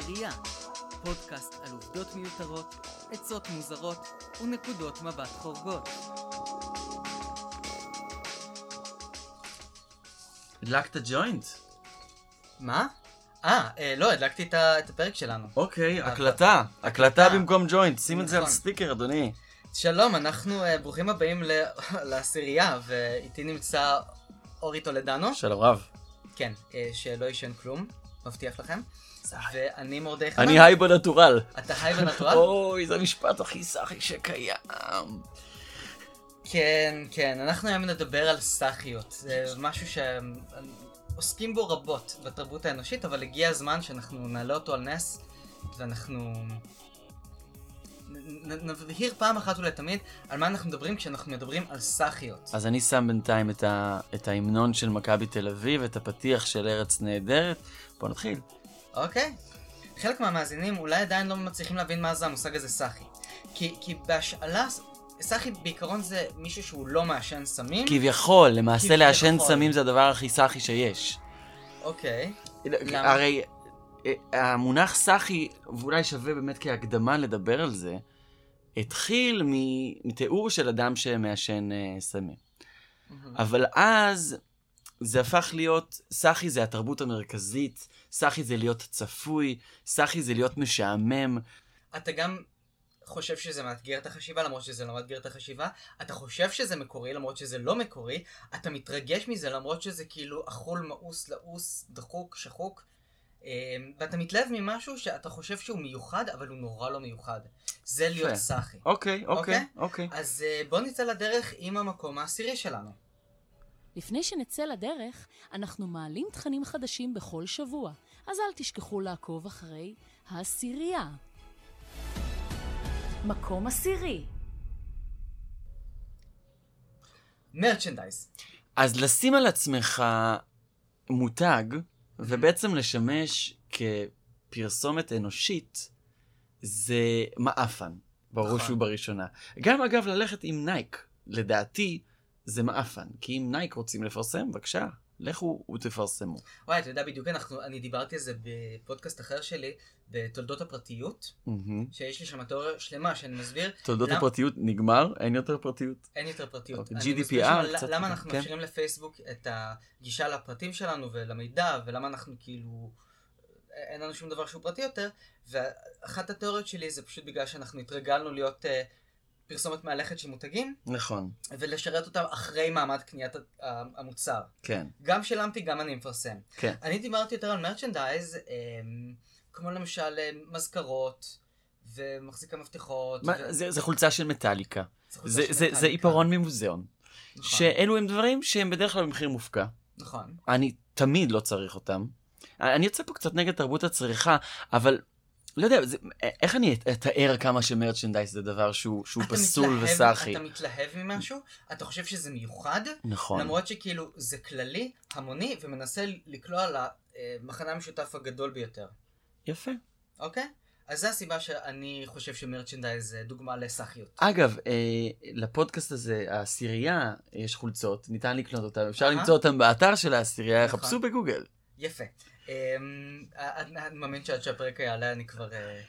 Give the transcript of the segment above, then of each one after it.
העשירייה, פודקאסט על עובדות מיותרות, עצות מוזרות ונקודות מבט חורגות. הדלקת ג'וינט? מה? אה, אה, לא, הדלקתי את ה- את הפרק שלנו. אוקיי, אה, הקלטה. הקלטה הקלטה. במקום ג'וינט. שים את זה על נכון. סטיקר, אדוני. שלום, אנחנו אה, ברוכים הבאים ל- לעשירייה, ואיתי נמצא אורי טולדנו. שלום רב. כן, אה, שלא ישן כלום, מבטיח לכם. ואני מורדי חנן. אני היי בנטורל. אתה היי בנטורל? אוי, זה המשפט הכי סאחי שקיים. כן, כן, אנחנו היום נדבר על סאחיות. זה משהו שעוסקים בו רבות בתרבות האנושית, אבל הגיע הזמן שאנחנו נעלה אותו על נס, ואנחנו נבהיר פעם אחת ולתמיד על מה אנחנו מדברים כשאנחנו מדברים על סאחיות. אז אני שם בינתיים את ה- את ההמנון של מכבי תל אביב, את הפתיח של ארץ נהדרת. בוא נתחיל. אוקיי? חלק מהמאזינים אולי עדיין לא מצליחים להבין מה זה המושג הזה סאחי. כי, כי בהשאלה, סאחי בעיקרון זה מישהו שהוא לא מעשן סמים. כביכול, למעשה. לעשן סמים זה הדבר הכי סאחי שיש. אוקיי. למה? הרי המונח סאחי, ואולי שווה באמת כהקדמה לדבר על זה, התחיל מתיאור של אדם שמעשן אה, סמים. אבל אז זה הפך להיות, סאחי זה התרבות המרכזית, סאחי זה להיות צפוי, סאחי זה להיות משעמם. אתה גם חושב שזה מאתגר את החשיבה למרות שזה לא מאתגר את החשיבה, אתה חושב שזה מקורי למרות שזה לא מקורי, אתה מתרגש מזה למרות שזה כאילו אכול, מאוס, לעוס, דחוק, שחוק, אה, ואתה מתלהב ממשהו שאתה חושב שהוא מיוחד אבל הוא נורא לא מיוחד. זה להיות. סאחי. אוקיי, אוקיי. אוקיי, אוקיי. אז אה, בוא נצא לדרך עם המקום העשירי שלנו. לפני שנצא לדרך, אנחנו מעלים תכנים חדשים בכל שבוע, אז אל תשכחו לעקוב אחרי העשירייה. מקום עשירי מרצ'נדייז. אז לשים על עצמך מותג, ובעצם לשמש כפרסומת אנושית, זה מעפן, בראש נכון. ובראשונה. גם אגב ללכת עם Nike, לדעתי, זה מעפן. כי אם Nike רוצים לפרסם, בבקשה, לכו ותפרסמו. וואי, אתה יודע בדיוק, אנחנו, אני דיברתי על זה בפודקאסט אחר שלי, בתולדות הפרטיות, מהמם. שיש לי שם תיאוריה שלמה שאני מסביר תולדות למה- הפרטיות נגמר, אין יותר פרטיות. אין יותר פרטיות. אוקיי, אני GDPR קצת, למה אנחנו כן. מאפשרים לפייסבוק את הגישה לפרטים שלנו ולמידע, ולמה אנחנו כאילו... אין לנו שום דבר שהוא פרטי יותר, ואחת התיאוריות שלי זה פשוט בגלל שאנחנו התרגלנו להיות uh, פרסומת מהלכת של מותגים, נכון, ולשרת אותם אחרי מעמד קניית המוצר. כן, גם שילמתי, גם אני מפרסם. כן. אני דיברתי יותר על מרצ'נדייז, um, כמו למשל אה, מזכרות, ומחזיקי מפתחות. מה, ו- זה, זה חולצה של מטאליקה. חולצה זה, של זה, זה מטאליקה. עיפרון ממוזיאון. נכון, שאלו הם דברים שהם בדרך כלל במחיר מופקע. נכון. אני תמיד לא צריך אותם. אני יוצא פה קצת נגד תרבות הצריכה, אבל לא יודע, זה, איך אני אתאר כמה שמרצ'נדייז זה דבר שהוא, שהוא פסול מתלהב- וסאחי. אתה מתלהב ממשהו, אתה חושב שזה מיוחד, נכון. למרות שכאילו זה כללי, המוני, ומנסה לקלוע למחנה המשותף הגדול ביותר, יפה. אוקיי? אז זו הסיבה שאני חושב שמרצ'נדייז זה דוגמה לסאחיות. אגב, אה, לפודקאסט הזה, העשירייה, יש חולצות, ניתן לקנות אותן, אפשר אהה. למצוא אותן באתר של העשירייה, נכון. חפשו בגוגל. יפה. אמ, אני אני מאמין שעד שהפרק יעלה אני כבר... אה,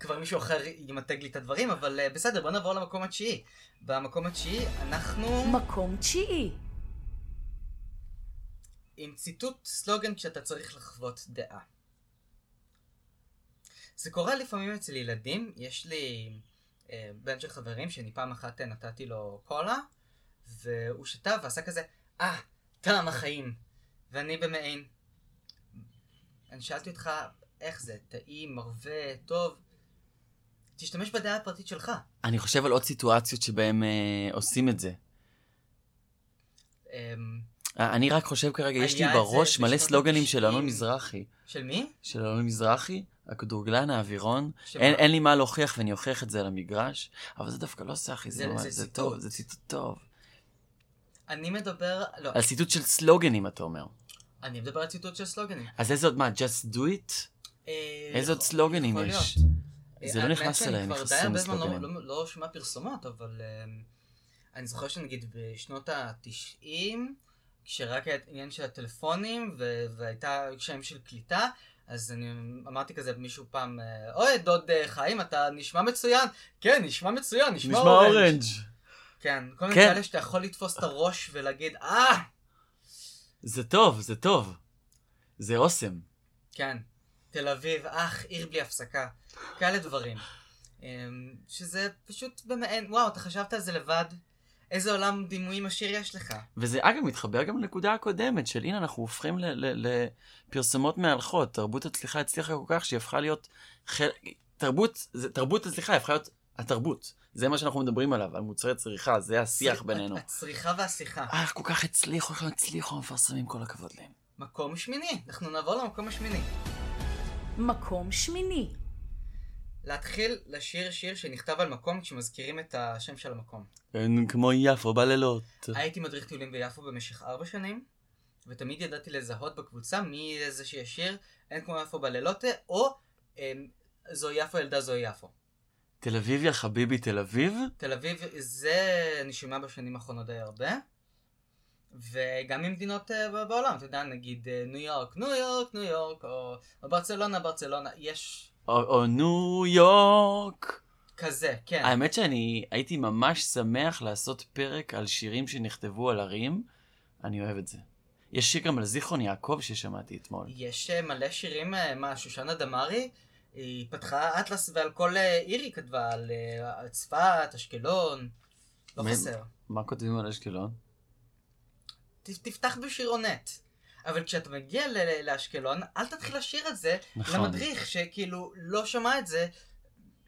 כבר מישהו אחר ימתג לי את הדברים, אבל אה, בסדר, בוא נעבור למקום התשיעי. במקום התשיעי אנחנו מקום תשיעי עם ציטוט סלוגן כשאתה צריך לחוות דעה. זה קורה לפעמים אצל ילדים, יש לי אה, בן של חברים שאני פעם אחת אה, נתתי לו קולה, והוא שתה ועשה כזה, אה, טעם החיים. ואני במעין. אני שאלתי אותך, איך זה, טעים, מרווה, טוב? תשתמש בדעה הפרטית שלך. אני חושב על עוד סיטואציות שבהם אה, עושים את זה. אמ, אה, אני רק חושב כרגע, יש לי בראש מלא סלוגנים של. אלון מזרחי. של מי? של אלון מזרחי, הכדורגלן, האווירון. אין, אין לי מה להוכיח ואני אוכיח את זה על המגרש, אבל זה דווקא לא סאחי, זה, זה- ממש- זה זה. טוב, זה ציטוט טוב. אני מדבר, לא, על ציטוט של סלוגנים, אתה אומר. אני מדבר על ציטוט של סלוגנים. אז איזה עוד מה, just do it? אה, איזה עוד סלוגנים יש? להיות. זה לא האמת נכנס אליהם, כבר די נכנסים הרבה זמן לא- לסלוגנים. לא- לא שומע פרסומות, אבל אני זוכר שנגיד בשנות ה-90, כשרק היה עניין של הטלפונים והייתה קשיים של קליטה, אז אני אמרתי כזה מישהו פעם, אה, אוי, דוד אה, חיים, אתה נשמע מצוין. כן, נשמע מצוין, נשמע נשמע אורנג'. אורנג'. כן, כל מיני כן. כאלה שאתה יכול לתפוס את הראש ולהגיד, אה! זה טוב, זה טוב. זה אוסם. כן, תל אביב, אך, עיר בלי הפסקה. כאלה דברים. אמ, שזה פשוט במעין, וואו, אתה חשבת על זה לבד? איזה עולם דימויים עשיר יש לך. וזה אגב מתחבר גם לנקודה הקודמת של הנה אנחנו הופכים לפרסומות מהלכות. תרבות הצליחה הצליחה כל כך שהיא הפכה להיות חלק... תרבות, זה, תרבות הצליחה הפכה להיות התרבות. זה מה שאנחנו מדברים עליו, על מוצרי צריכה, זה השיח בינינו. הצריכה והשיחה. אה, כל כך הצליחו, איך הם הצליחו המפרסמים, כל הכבוד להם. מקום שמיני, אנחנו נעבור למקום השמיני. מקום שמיני. להתחיל לשיר שיר שנכתב על מקום כשמזכירים את השם של המקום. אין כמו יפו בלילות. הייתי מדריך טיולים ביפו במשך ארבע שנים, ותמיד ידעתי לזהות בקבוצה מי איזה שיש שיר, אין כמו יפו בלילות, או אמ, זו יפו ילדה זו יפו. תל אביב יא חביבי תל אביב? תל אביב, זה אני שומע בשנים האחרונות די הרבה. וגם ממדינות אה, בעולם, אתה יודע, נגיד אה, ניו יורק, ניו יורק, ניו יורק, או, או ברצלונה, ברצלונה, יש או, או ניו יורק. כזה, כן. האמת שאני הייתי ממש שמח לעשות פרק על שירים שנכתבו על ערים. אני אוהב את זה. יש שיר גם על זיכרון יעקב ששמעתי אתמול. יש אה, מלא שירים, מה, שושנה דמארי, היא פתחה אטלס ועל כל אה, עיר היא כתבה, על אה, צפת, אשקלון, לא מ- חסר. מה כותבים על אשקלון? ת- תפתח בשירונט. אבל כשאתה מגיע ל- לאשקלון, אל תתחיל לשיר את זה נכון. למדריך שכאילו לא שמע את זה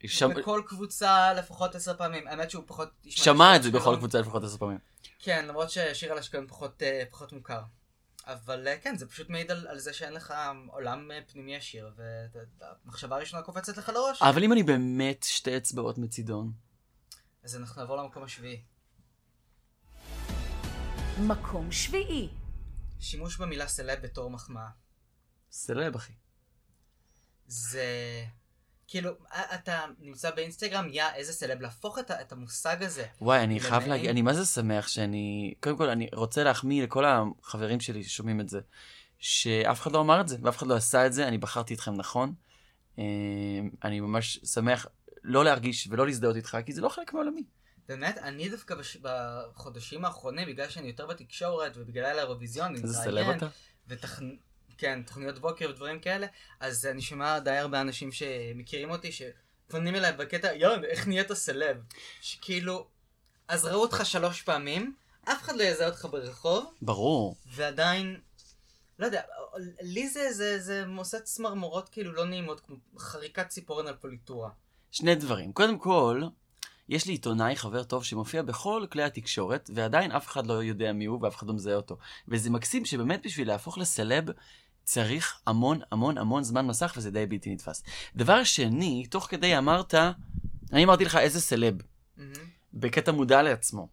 שם... בכל קבוצה לפחות עשר פעמים. האמת שהוא פחות... שמע את זה בכל. קבוצה לפחות עשר פעמים. כן, למרות ששיר על אשקלון פחות, אה, פחות מוכר. אבל אה, כן, זה פשוט מעיד על, על זה שאין לך עולם אה, פנימי עשיר, והמחשבה הראשונה קופצת לך לראש. אבל אם אני באמת שתי אצבעות מצידון, אז אנחנו נעבור למקום השביעי. מקום שביעי. שימוש במילה סלב בתור מחמאה. סלב אחי. זה... כאילו, א- אתה נמצא באינסטגרם, יא, איזה סלב, להפוך את, המושג הזה. וואי, אני חייב להגיד, אני מה זה שמח שאני... קודם כל, אני רוצה להחמיא לכל החברים שלי ששומעים את זה, שאף אחד לא אמר את זה, ואף אחד לא עשה את זה, אני בחרתי אתכם נכון. אה, אני ממש שמח לא להרגיש ולא להזדהות איתך, כי זה לא חלק מעולמי. באמת, אני דווקא בש... בחודשים האחרונים, בגלל שאני יותר בתקשורת, ובגלל האירוויזיון, אני איזה סלב אתה? ותכ... כן, תוכניות בוקר ודברים כאלה, אז אני שומע די הרבה אנשים שמכירים אותי, שפונים אליי בקטע, יואו, איך נהיית סלב? שכאילו, אז ראו אותך שלוש פעמים, אף אחד לא יזהה אותך ברחוב, ברור. ועדיין, לא יודע, לי זה, זה, זה מוסד צמרמורות כאילו לא נעימות, כמו חריקת ציפורן על פוליטורה. שני דברים. קודם כל, יש לי עיתונאי, חבר טוב, שמופיע בכל כלי התקשורת, ועדיין אף אחד לא יודע מי הוא ואף אחד לא מזהה אותו. וזה מקסים שבאמת בשביל להפוך לסלב, צריך המון המון המון זמן מסך, וזה די בלתי נתפס. דבר שני, תוך כדי אמרת, אני אמרתי לך איזה סלב, מהמם. בקטע מודע לעצמו.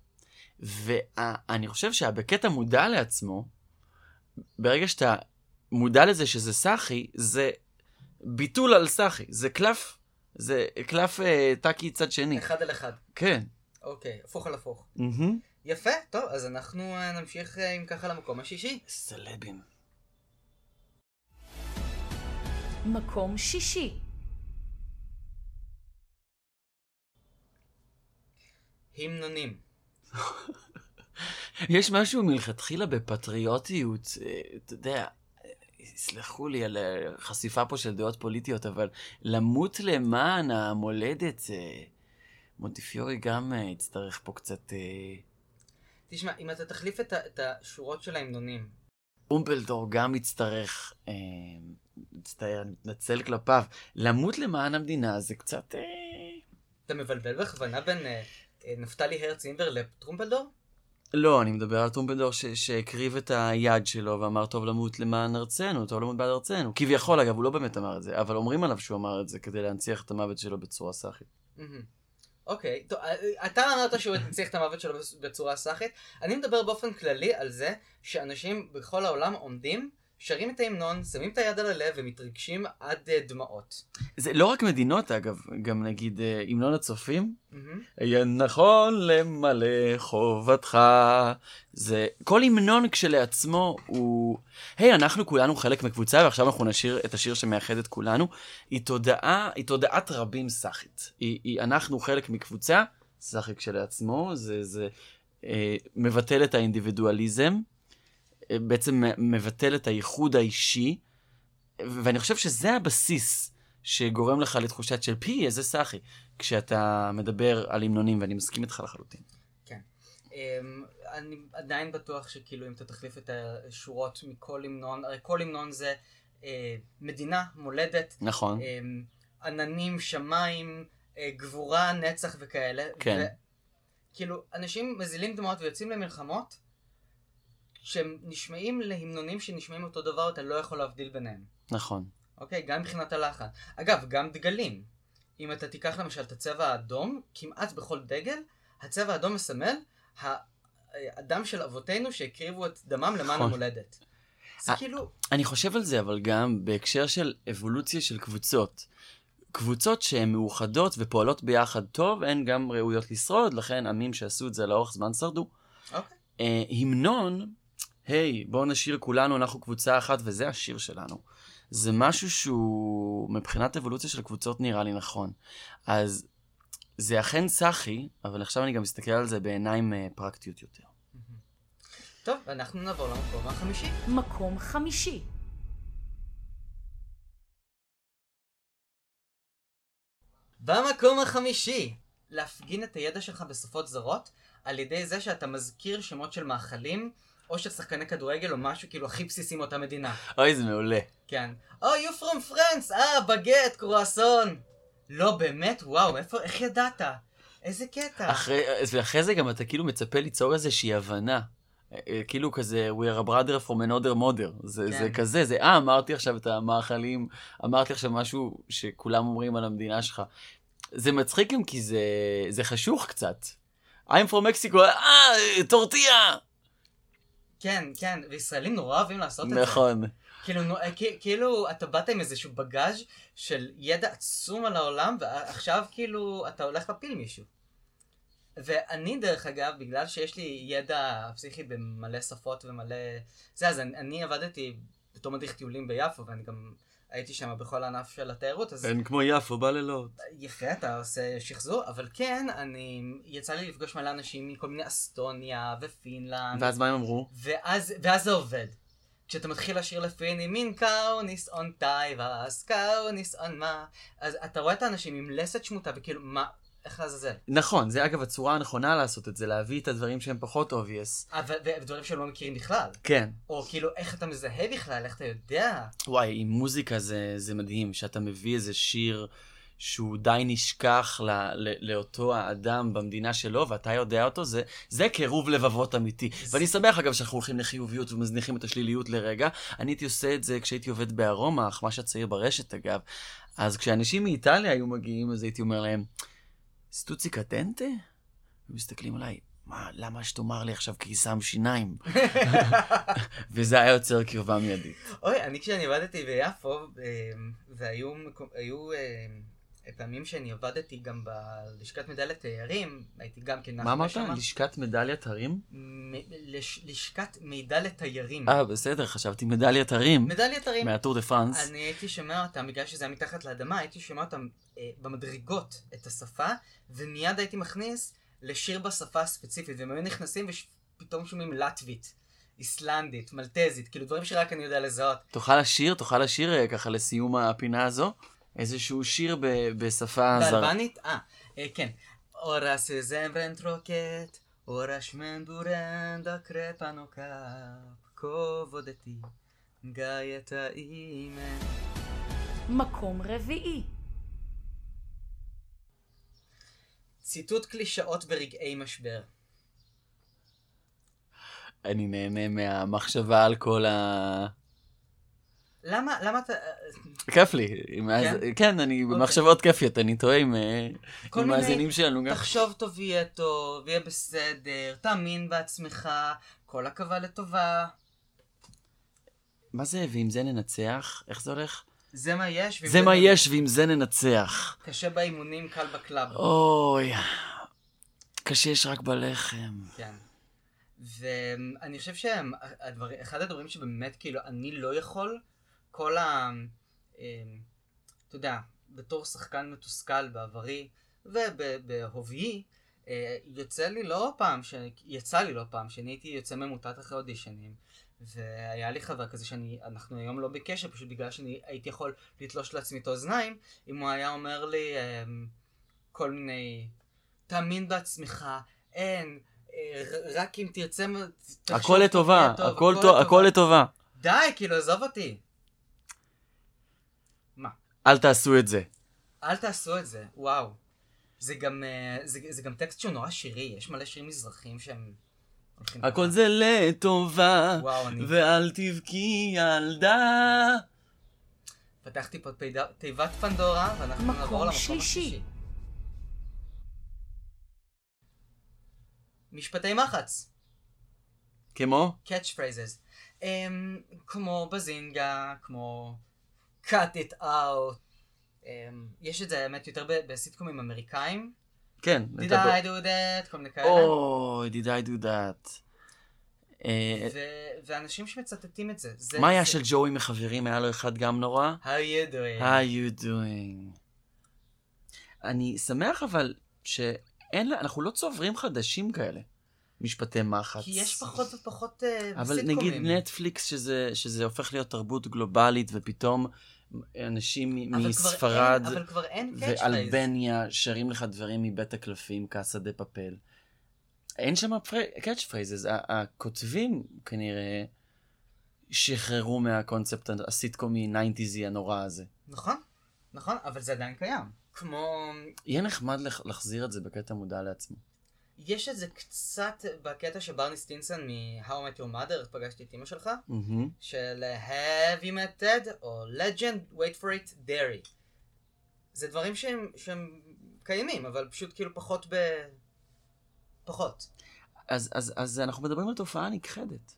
ואני חושב שהבקטע מודע לעצמו, ברגע שאתה מודע לזה שזה סאחי, זה ביטול על סאחי. זה קלף, זה קלף אה, טאקי צד שני. אחד על אחד. כן. אוקיי, הפוך על הפוך. מהמם. יפה, טוב, אז אנחנו אה, נמשיך אה, אם ככה למקום השישי. סלבים. מקום שישי. המנונים. יש משהו מלכתחילה בפטריוטיות, אה, אתה יודע, יסלחו לי על החשיפה פה של דעות פוליטיות, אבל למות למען המולדת, אה, מונטיפיורי גם אה, יצטרך פה קצת... תשמע, אם אתה תחליף את, ה- את השורות של ההמנונים, אומבלדור גם יצטרך, אה, מצטער, אני מתנצל כלפיו, למות למען המדינה זה קצת... אה, אתה מבלבל בכוונה בין אה, אה, נפתלי הרץ אימבר לטרומפלדור? לא, אני מדבר על טרומפלדור ש- שהקריב את היד שלו ואמר טוב למות למען ארצנו, טוב למות בעד ארצנו. כביכול, אגב, הוא לא באמת אמר את זה, אבל אומרים עליו שהוא אמר את זה כדי להנציח את המוות שלו בצורה סאחית. מהמם. אוקיי, טוב, אה, אתה אמרת שהוא הנציח את המוות שלו בצורה סאחית. אני מדבר באופן כללי על זה שאנשים בכל העולם עומדים שרים את ההמנון, שמים את היד על הלב ומתרגשים עד אה, דמעות. זה לא רק מדינות, אגב, גם נגיד אה, המנון הצופים. היה נכון למלא חובתך. זה, כל המנון כשלעצמו הוא, היי, אנחנו כולנו חלק מקבוצה, ועכשיו אנחנו נשיר את השיר שמאחד את כולנו. היא תודעה, היא תודעת רבים סאחית. היא, היא, אנחנו חלק מקבוצה, סאחי כשלעצמו, זה, זה אה, מבטל את האינדיבידואליזם, בעצם מבטל את הייחוד האישי, ואני חושב שזה הבסיס שגורם לך לתחושת של פי, איזה סאחי, כשאתה מדבר על המנונים, ואני מסכים איתך לחלוטין. אמ, אני עדיין בטוח שכאילו אם אתה תחליף את השורות מכל המנון, הרי כל המנון זה אה, מדינה, מולדת, נכון. אמ, עננים, שמיים, אה, גבורה, נצח וכאלה. כן. כאילו, אנשים מזילים דמעות ויוצאים למלחמות, שהם נשמעים להמנונים שנשמעים אותו דבר, אתה לא יכול להבדיל ביניהם. נכון. אוקיי? גם מבחינת הלחן. אגב, גם דגלים. אם אתה תיקח למשל את הצבע האדום, כמעט בכל דגל, הצבע האדום מסמל הדם של אבותינו שהקריבו את דמם למען נכון. המולדת. זה כאילו, אני חושב על זה, אבל גם בהקשר של אבולוציה של קבוצות. קבוצות שהן מאוחדות ופועלות ביחד טוב, הן גם ראויות לשרוד, לכן עמים שעשו את זה לאורך זמן שרדו. אוקיי. אה, המנון, היי, בואו נשיר כולנו, אנחנו קבוצה אחת, וזה השיר שלנו. זה משהו שהוא, מבחינת אבולוציה של קבוצות נראה לי נכון. אז זה אכן סאחי, אבל עכשיו אני גם מסתכל על זה בעיניים אה, פרקטיות יותר. טוב, אנחנו נעבור למקום החמישי. מקום חמישי. במקום החמישי, להפגין את הידע שלך בשפות זרות, על ידי זה שאתה מזכיר שמות של מאכלים, או של שחקני כדורגל, או משהו כאילו הכי בסיסי מאותה מדינה. אוי, זה מעולה. כן. Oh, you from France, אה, בגט, קרואסון. לא, באמת? וואו, איפה, איך ידעת? איזה קטע. אחרי, ואחרי זה גם אתה כאילו מצפה ליצור איזושהי הבנה. אה, אה, כאילו כזה, we are a brother from another mother. זה, כן. זה כזה, זה, אה, אמרתי עכשיו את המאכלים, אמרתי עכשיו משהו שכולם אומרים על המדינה שלך. זה מצחיק גם כי זה, זה חשוך קצת. I'm from Mexico, אה, טורטיה! כן, כן, וישראלים נורא אוהבים לעשות את זה. נכון. כאילו, נו- אה, כאילו, אתה באת עם איזשהו בגאז' של ידע עצום על העולם, ועכשיו כאילו, אתה הולך להפיל מישהו. ואני, דרך אגב, בגלל שיש לי ידע פסיכי במלא שפות ומלא... זה, אז אני, אני עבדתי בתור מדריך טיולים ביפו, ואני גם הייתי שם בכל הענף של התיירות, אז אין כמו יפו בלילות. יפה, אתה עושה שחזור, אבל כן, אני... יצא לי לפגוש מלא אנשים מכל מיני אסטוניה ופינלנד. ואז מה הם אמרו? ואז, ואז זה עובד. כשאתה מתחיל לשיר לפיני מין קאוניס און טייבס, קאוניס און מה, אז אתה רואה את האנשים עם לסת שמוטה וכאילו מה, איך לעזאזל. נכון, זה אגב הצורה הנכונה לעשות את זה, להביא את הדברים שהם פחות obvious. ו- ודברים שהם לא מכירים בכלל. כן. או כאילו איך אתה מזהה בכלל, איך אתה יודע. וואי, עם מוזיקה זה, זה מדהים, שאתה מביא איזה שיר שהוא די נשכח ל, ל, לאותו האדם במדינה שלו, ואתה יודע אותו, זה, זה קירוב לבבות אמיתי. ואני שמח אגב שאנחנו הולכים לחיוביות ומזניחים את השליליות לרגע. אני הייתי עושה את זה כשהייתי עובד בארומה, אחמ"ש הצעיר ברשת אגב. אז כשאנשים מאיטליה היו מגיעים, אז הייתי אומר להם, סטוצי קטנטה? הם מסתכלים עליי, מה, למה שתאמר לי עכשיו קיסם שיניים? וזה היה יוצר קרבה מיידית. אוי, אני כשאני עבדתי ביפו, אה, והיו אה, פעמים שאני עבדתי גם בלשכת מדליית תיירים, הייתי גם כן מה אמרת? לשכת מדליית הרים? לשכת מידע לתיירים. אה, בסדר, חשבתי מדליית הרים. מדליית הרים. מהטור דה פרנס. אני הייתי שומע אותם, בגלל שזה היה מתחת לאדמה, הייתי שומע אותם אה, במדרגות את השפה, ומיד הייתי מכניס לשיר בשפה הספציפית, והם היו נכנסים ופתאום שומעים לטבית, איסלנדית, מלטזית, כאילו דברים שרק אני יודע לזהות. תוכל לשיר, תוכל לשיר אה, ככה לסיום הפינה הזו? איזשהו שיר ב- בשפה זרה. באלבנית? אה, אה, כן. אורה סזמברן טרוקט, אורה שמנדורן דקרפנו קאפ, כובודתי, גיא האימן. מקום רביעי. ציטוט קלישאות ברגעי משבר. אני נהנה מהמחשבה על כל ה... למה, למה אתה... כיף לי. כן? כן? אני במחשבות כיפיות, אני טועה עם אה, מאזינים שלנו גם. תחשוב טוב יהיה טוב, יהיה בסדר, תאמין בעצמך, כל עכבה לטובה. מה זה ועם זה ננצח? איך זה הולך? זה מה יש. ועם זה מה יש ועם זה ננצח. קשה באימונים, קל ב club. אוי, קשה יש רק בלחם. כן. ואני חושב שאחד הדברים שבאמת, כאילו, אני לא יכול, כל ה... אמ, אתה יודע, בתור שחקן מתוסכל בעברי ובהוויי, אה, יוצא לי לא פעם, ש... יצא לי לא פעם, שאני הייתי יוצא ממוטט אחרי אודישנים, והיה לי חבר כזה שאני, אנחנו היום לא בקשר, פשוט בגלל שאני הייתי יכול לתלוש לעצמי את האוזניים, אם הוא היה אומר לי אמ, כל מיני, תאמין בעצמך, אין, אה, רק אם תרצה, הכל טוב, לטובה, הכל לטובה. די, כאילו, עזוב אותי. אל תעשו את זה. אל תעשו את זה, וואו. זה גם, אה, זה, זה גם טקסט שהוא נורא שירי, יש מלא שירים מזרחיים שהם הכל. זה לטובה, וואו, אני ואל תבכי ילדה. פתחתי פה תיבת פנדורה, ואנחנו נעבור למקום שלישי. השלישי. משפטי מחץ, כמו? catch phrases. Um, כמו בזינגה, כמו cut it out. Um, יש את זה האמת יותר בסיטקומים אמריקאים. כן. did אתה ב- I do that? כל מיני כאלה. אוי, did I do that. אה, ו- ואנשים שמצטטים את זה. זה מה היה זה- של ג'וי מחברים? היה לו אחד גם נורא? How you doing? How you doing? אני שמח אבל שאין, לה- אנחנו לא צוברים חדשים כאלה. משפטי מחץ. כי יש פחות ופחות אה, אבל. נגיד נטפליקס, שזה, שזה הופך להיות תרבות גלובלית, ופתאום אנשים כבר מספרד אין- אבל כבר אין. ואלבניה שרים לך דברים מבית הקלפים, Casa de Papel. אין שם catch phrases, הכותבים כנראה שחררו מהקונספט הסיטקומי 90'סי הנורא הזה. נכון, נכון, אבל זה עדיין קיים. כמו... יהיה נחמד לח- להחזיר את זה בקטע מודע לעצמו. יש את זה קצת בקטע של ברני סטינסון מ-How I Met Your Mother, פגשתי את אמא שלך, מהמם. של Have you met Ted, או Legend, wait for it, dairy. זה דברים שהם, שהם קיימים, אבל פשוט כאילו פחות ב... פחות. אז, אז, אז אנחנו מדברים על תופעה נכחדת.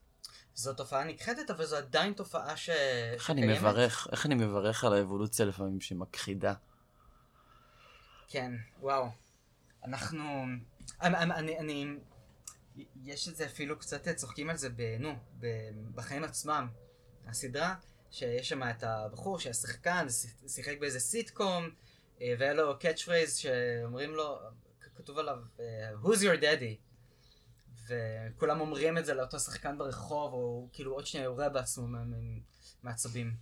זו תופעה נכחדת, אבל זו עדיין תופעה ש... איך אני שקיימת. מברך, איך אני מברך על האבולוציה לפעמים שמכחידה. כן, וואו. אנחנו... אני, אני, אני. יש את זה אפילו קצת צוחקים על זה, ב, נו, ב, בחיים עצמם. הסדרה, שיש שם את הבחור שהיה שחקן, שיחק באיזה סיטקום, אה, והיה לו catch phrase שאומרים לו, כתוב עליו, אה, Who's your daddy? וכולם אומרים את זה לאותו שחקן ברחוב, או כאילו עוד שנייה יורה בעצמו מעצבים.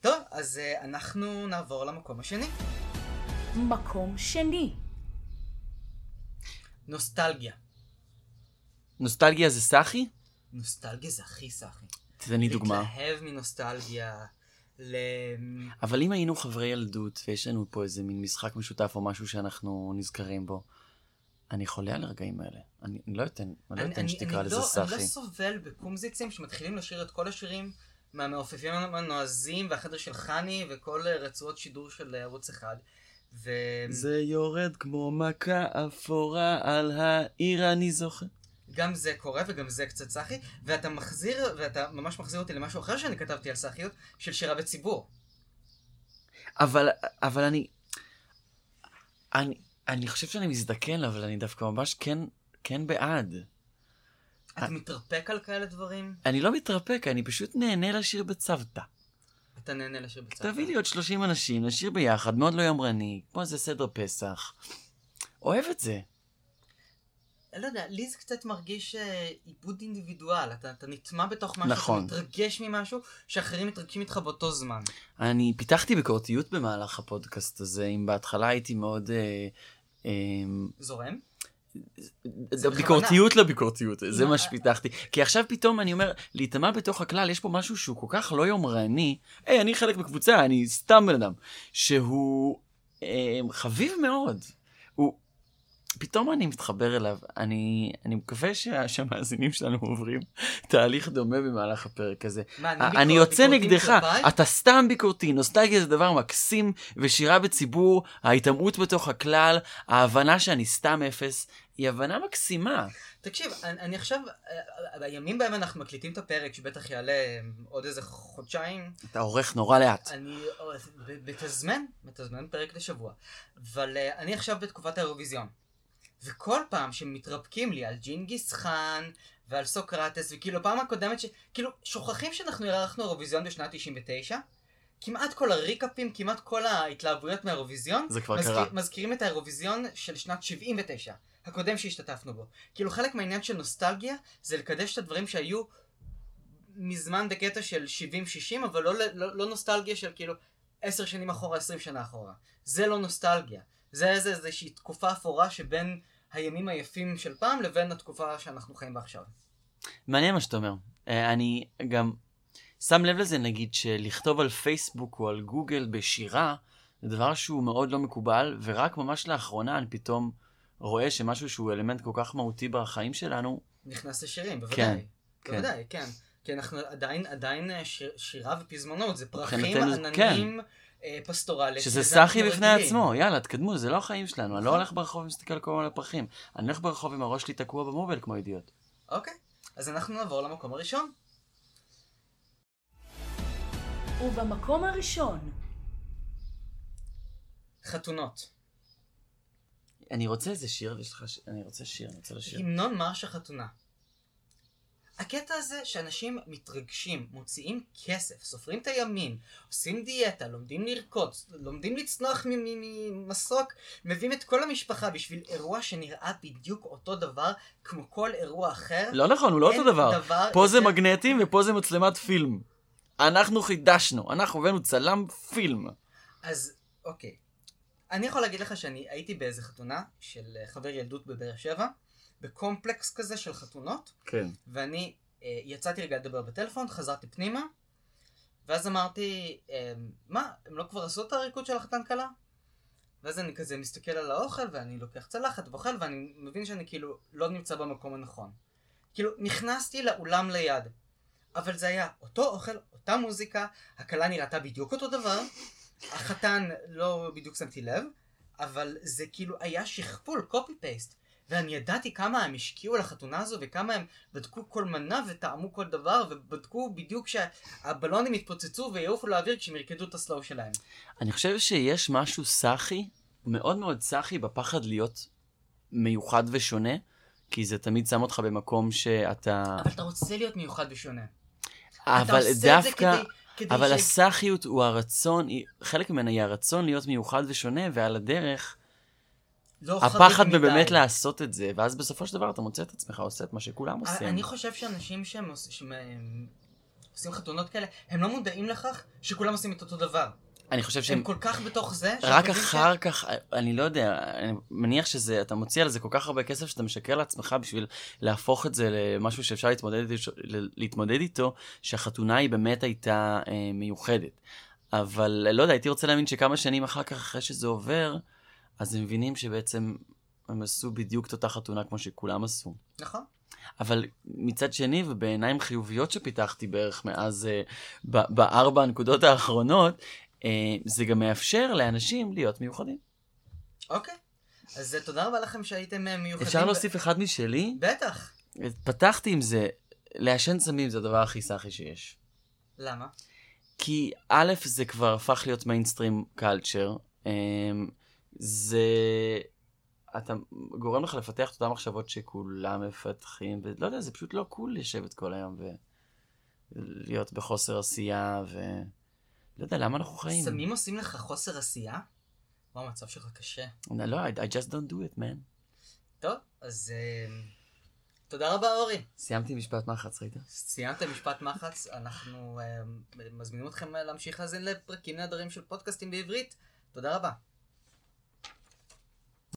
טוב, אז אה, אנחנו נעבור למקום השני. מקום שני. נוסטלגיה. נוסטלגיה זה סאחי? נוסטלגיה זה הכי סאחי. תן לי דוגמה. להתלהב מנוסטלגיה, ל... אבל אם היינו חברי ילדות ויש לנו פה איזה מין משחק משותף או משהו שאנחנו נזכרים בו, אני חולה על הרגעים האלה. אני, אני לא אתן, אני לא אתן שתקרא אני לזה לא, אני סאחי. לא סובל בקומזיצים שמתחילים לשיר את כל השירים מהמעופפים הנועזים והחדר של חני וכל רצועות שידור של ערוץ אחד. ו... זה יורד כמו מכה אפורה על העיר אני זוכר. גם זה קורה וגם זה קצת סאחי, ואתה מחזיר, ואתה ממש מחזיר אותי למשהו אחר שאני כתבתי על סאחיות, של שירה בציבור. אבל, אבל אני, אני, אני חושב שאני מזדקן, אבל אני דווקא ממש כן, כן בעד. אתה מתרפק על כאלה דברים? אני לא מתרפק, אני פשוט נהנה לשיר בצוותא. אתה נהנה לשיר בצד. תביא לי עוד 30 אנשים, נשיר ביחד, מאוד לא יומרני, כמו איזה סדר פסח. אוהב את זה. לא יודע, לי זה קצת מרגיש אה, עיבוד אינדיבידואל, אתה, אתה נטמע בתוך משהו, נכון. אתה מתרגש ממשהו, שאחרים מתרגשים איתך באותו זמן. אני פיתחתי ביקורתיות במהלך הפודקאסט הזה, אם בהתחלה הייתי מאוד... אה, אה, זורם? ביקורתיות לביקורתיות, זה עם מה שפיתחתי. כי עכשיו פתאום אני אומר, להיטמע בתוך הכלל, יש פה משהו שהוא כל כך לא יומרני, היי, אני חלק מקבוצה, אני סתם בן אדם, שהוא אה, חביב מאוד. פתאום אני מתחבר אליו, אני, אני מקווה שה, שהמאזינים שלנו עוברים תהליך דומה במהלך הפרק הזה. מה, אני ביקור- יוצא ביקורתי נגדך, כלפיי? אתה סתם ביקורתי, נוסטלגיה זה דבר מקסים, ושירה בציבור, ההיטמעות בתוך הכלל, ההבנה שאני סתם אפס, היא הבנה מקסימה. תקשיב, אני, אני עכשיו, אה, בימים בהם אנחנו מקליטים את הפרק, שבטח יעלה אה, עוד איזה חודשיים, אתה עורך נורא לאט. אני אה, בתזמן, בתזמן פרק לשבוע. אבל אה, אני עכשיו בתקופת האירוויזיון. וכל פעם שמתרפקים לי על ג'ינגיס חאן ועל סוקרטס, וכאילו פעם הקודמת, ש... כאילו, שוכחים שאנחנו אירחנו אירוויזיון בשנת 99? כמעט כל הריקאפים, כמעט כל ההתלהבויות מהאירוויזיון, זה כבר מזכיר- קרה. מזכירים את האירוויזיון של שנת 79, הקודם שהשתתפנו בו. כאילו חלק מהעניין של נוסטלגיה זה לקדש את הדברים שהיו מזמן בקטע של 70-60, אבל לא, לא, לא נוסטלגיה של כאילו 10 שנים אחורה, 20 שנה אחורה. זה לא נוסטלגיה. זה איזה איזושהי תקופה אפורה שבין הימים היפים של פעם לבין התקופה שאנחנו חיים בה עכשיו. מעניין מה שאתה אומר. אה, אני גם שם לב לזה, נגיד, שלכתוב על פייסבוק או על גוגל בשירה, זה דבר שהוא מאוד לא מקובל, ורק ממש לאחרונה אני פתאום רואה שמשהו שהוא אלמנט כל כך מהותי בחיים שלנו, נכנס לשירים, בוודאי. כן, כן. בוודאי, כן. כי אנחנו עדיין, עדיין אה, שיר, שירה ופזמונות, זה פרחים, זה- עננים, אה, פסטורלית. שזה סאחי בפני רגילים. עצמו, יאללה, תקדמו, זה לא החיים שלנו, אני לא נכון. הולך ברחוב ומסתכל כל הזמן על הפרחים. אני הולך ברחוב עם הראש שלי תקוע במוביל כמו אידיוט. אוקיי, אז אנחנו נעבור למקום הראשון. ובמקום הראשון, חתונות. אני רוצה איזה שיר, יש לך ש... אני רוצה שיר, אני רוצה לשיר. המנון מרש החתונה. הקטע הזה שאנשים מתרגשים, מוציאים כסף, סופרים את הימים, עושים דיאטה, לומדים לרקוד, לומדים לצנוח ממסוק, מביאים את כל המשפחה בשביל אירוע שנראה בדיוק אותו דבר כמו כל אירוע אחר. לא נכון, הוא לא אותו דבר. דבר פה זה מגנטים ופה זה מצלמת פילם. אנחנו חידשנו, אנחנו הבאנו צלם פילם. אז אוקיי. אני יכול להגיד לך שאני הייתי באיזה חתונה של חבר ילדות בבאר שבע, בקומפלקס כזה של חתונות, כן. ואני אה, יצאתי רגע לדבר בטלפון, חזרתי פנימה, ואז אמרתי, אה, מה, הם לא כבר עשו את הריקוד של החתן כלה? ואז אני כזה מסתכל על האוכל, ואני לוקח צלחת ואוכל, ואני מבין שאני כאילו לא נמצא במקום הנכון. כאילו, נכנסתי לאולם ליד, אבל זה היה אותו אוכל, אותה מוזיקה, הכלה נראתה בדיוק אותו דבר, החתן לא בדיוק שמתי לב, אבל זה כאילו היה שכפול, קופי פייסט. ואני ידעתי כמה הם השקיעו לחתונה הזו וכמה הם בדקו כל מנה וטעמו כל דבר ובדקו בדיוק שהבלונים יתפוצצו ויעופו לאוויר כשהם ירקדו את הסלואו שלהם. אני חושב שיש משהו סאחי, מאוד מאוד סאחי בפחד להיות מיוחד ושונה, כי זה תמיד שם אותך במקום שאתה... אבל אתה רוצה להיות מיוחד ושונה. אבל דווקא... כדי, אבל ש... הסאחיות הוא הרצון, חלק ממנה היא הרצון להיות מיוחד ושונה, ועל הדרך, לא הפחד מדי. באמת לעשות את זה, ואז בסופו של דבר אתה מוצא את עצמך עושה את מה שכולם עושים. אני חושב שאנשים שהם עוש- שהם, הם עושים חתונות כאלה, הם לא מודעים לכך שכולם עושים את אותו דבר. אני חושב שהם הם כל כך בתוך זה, רק חושבים ש- אחר כך, אני לא יודע, אני מניח שזה, אתה מוציא על זה כל כך הרבה כסף שאתה משקר לעצמך בשביל להפוך את זה למשהו שאפשר להתמודד, להתמודד איתו, שהחתונה היא באמת הייתה אה, מיוחדת. אבל לא יודע, הייתי רוצה להאמין שכמה שנים אחר כך, אחרי שזה עובר, אז הם מבינים שבעצם הם עשו בדיוק את אותה חתונה כמו שכולם עשו. נכון. אבל מצד שני, ובעיניים חיוביות שפיתחתי בערך מאז, אה, ב- בארבע הנקודות האחרונות, אה, זה גם מאפשר לאנשים להיות מיוחדים. אוקיי. אז אה, תודה רבה לכם שהייתם מיוחדים. אפשר ב- להוסיף אחד משלי? בטח. פתחתי עם זה, לעשן סמים זה הדבר הכי סאחי שיש. למה? כי א', זה כבר הפך להיות מיינסטרים קלצ'ר. זה... אתה גורם לך לפתח את אותן מחשבות שכולם מפתחים, ולא יודע, זה פשוט לא קול לשבת כל היום ולהיות בחוסר עשייה, ו... לא יודע, למה אנחנו חיים? סמים עושים לך חוסר עשייה? וואו, המצב שלך קשה. לא, I, I just don't do it, man. טוב, אז אה, תודה רבה אורי. סיימתי משפט מחץ, ראית? סיימת משפט מחץ, אנחנו אה, מזמינים אתכם להמשיך להאזין לפרקים נהדרים של פודקאסטים בעברית. תודה רבה.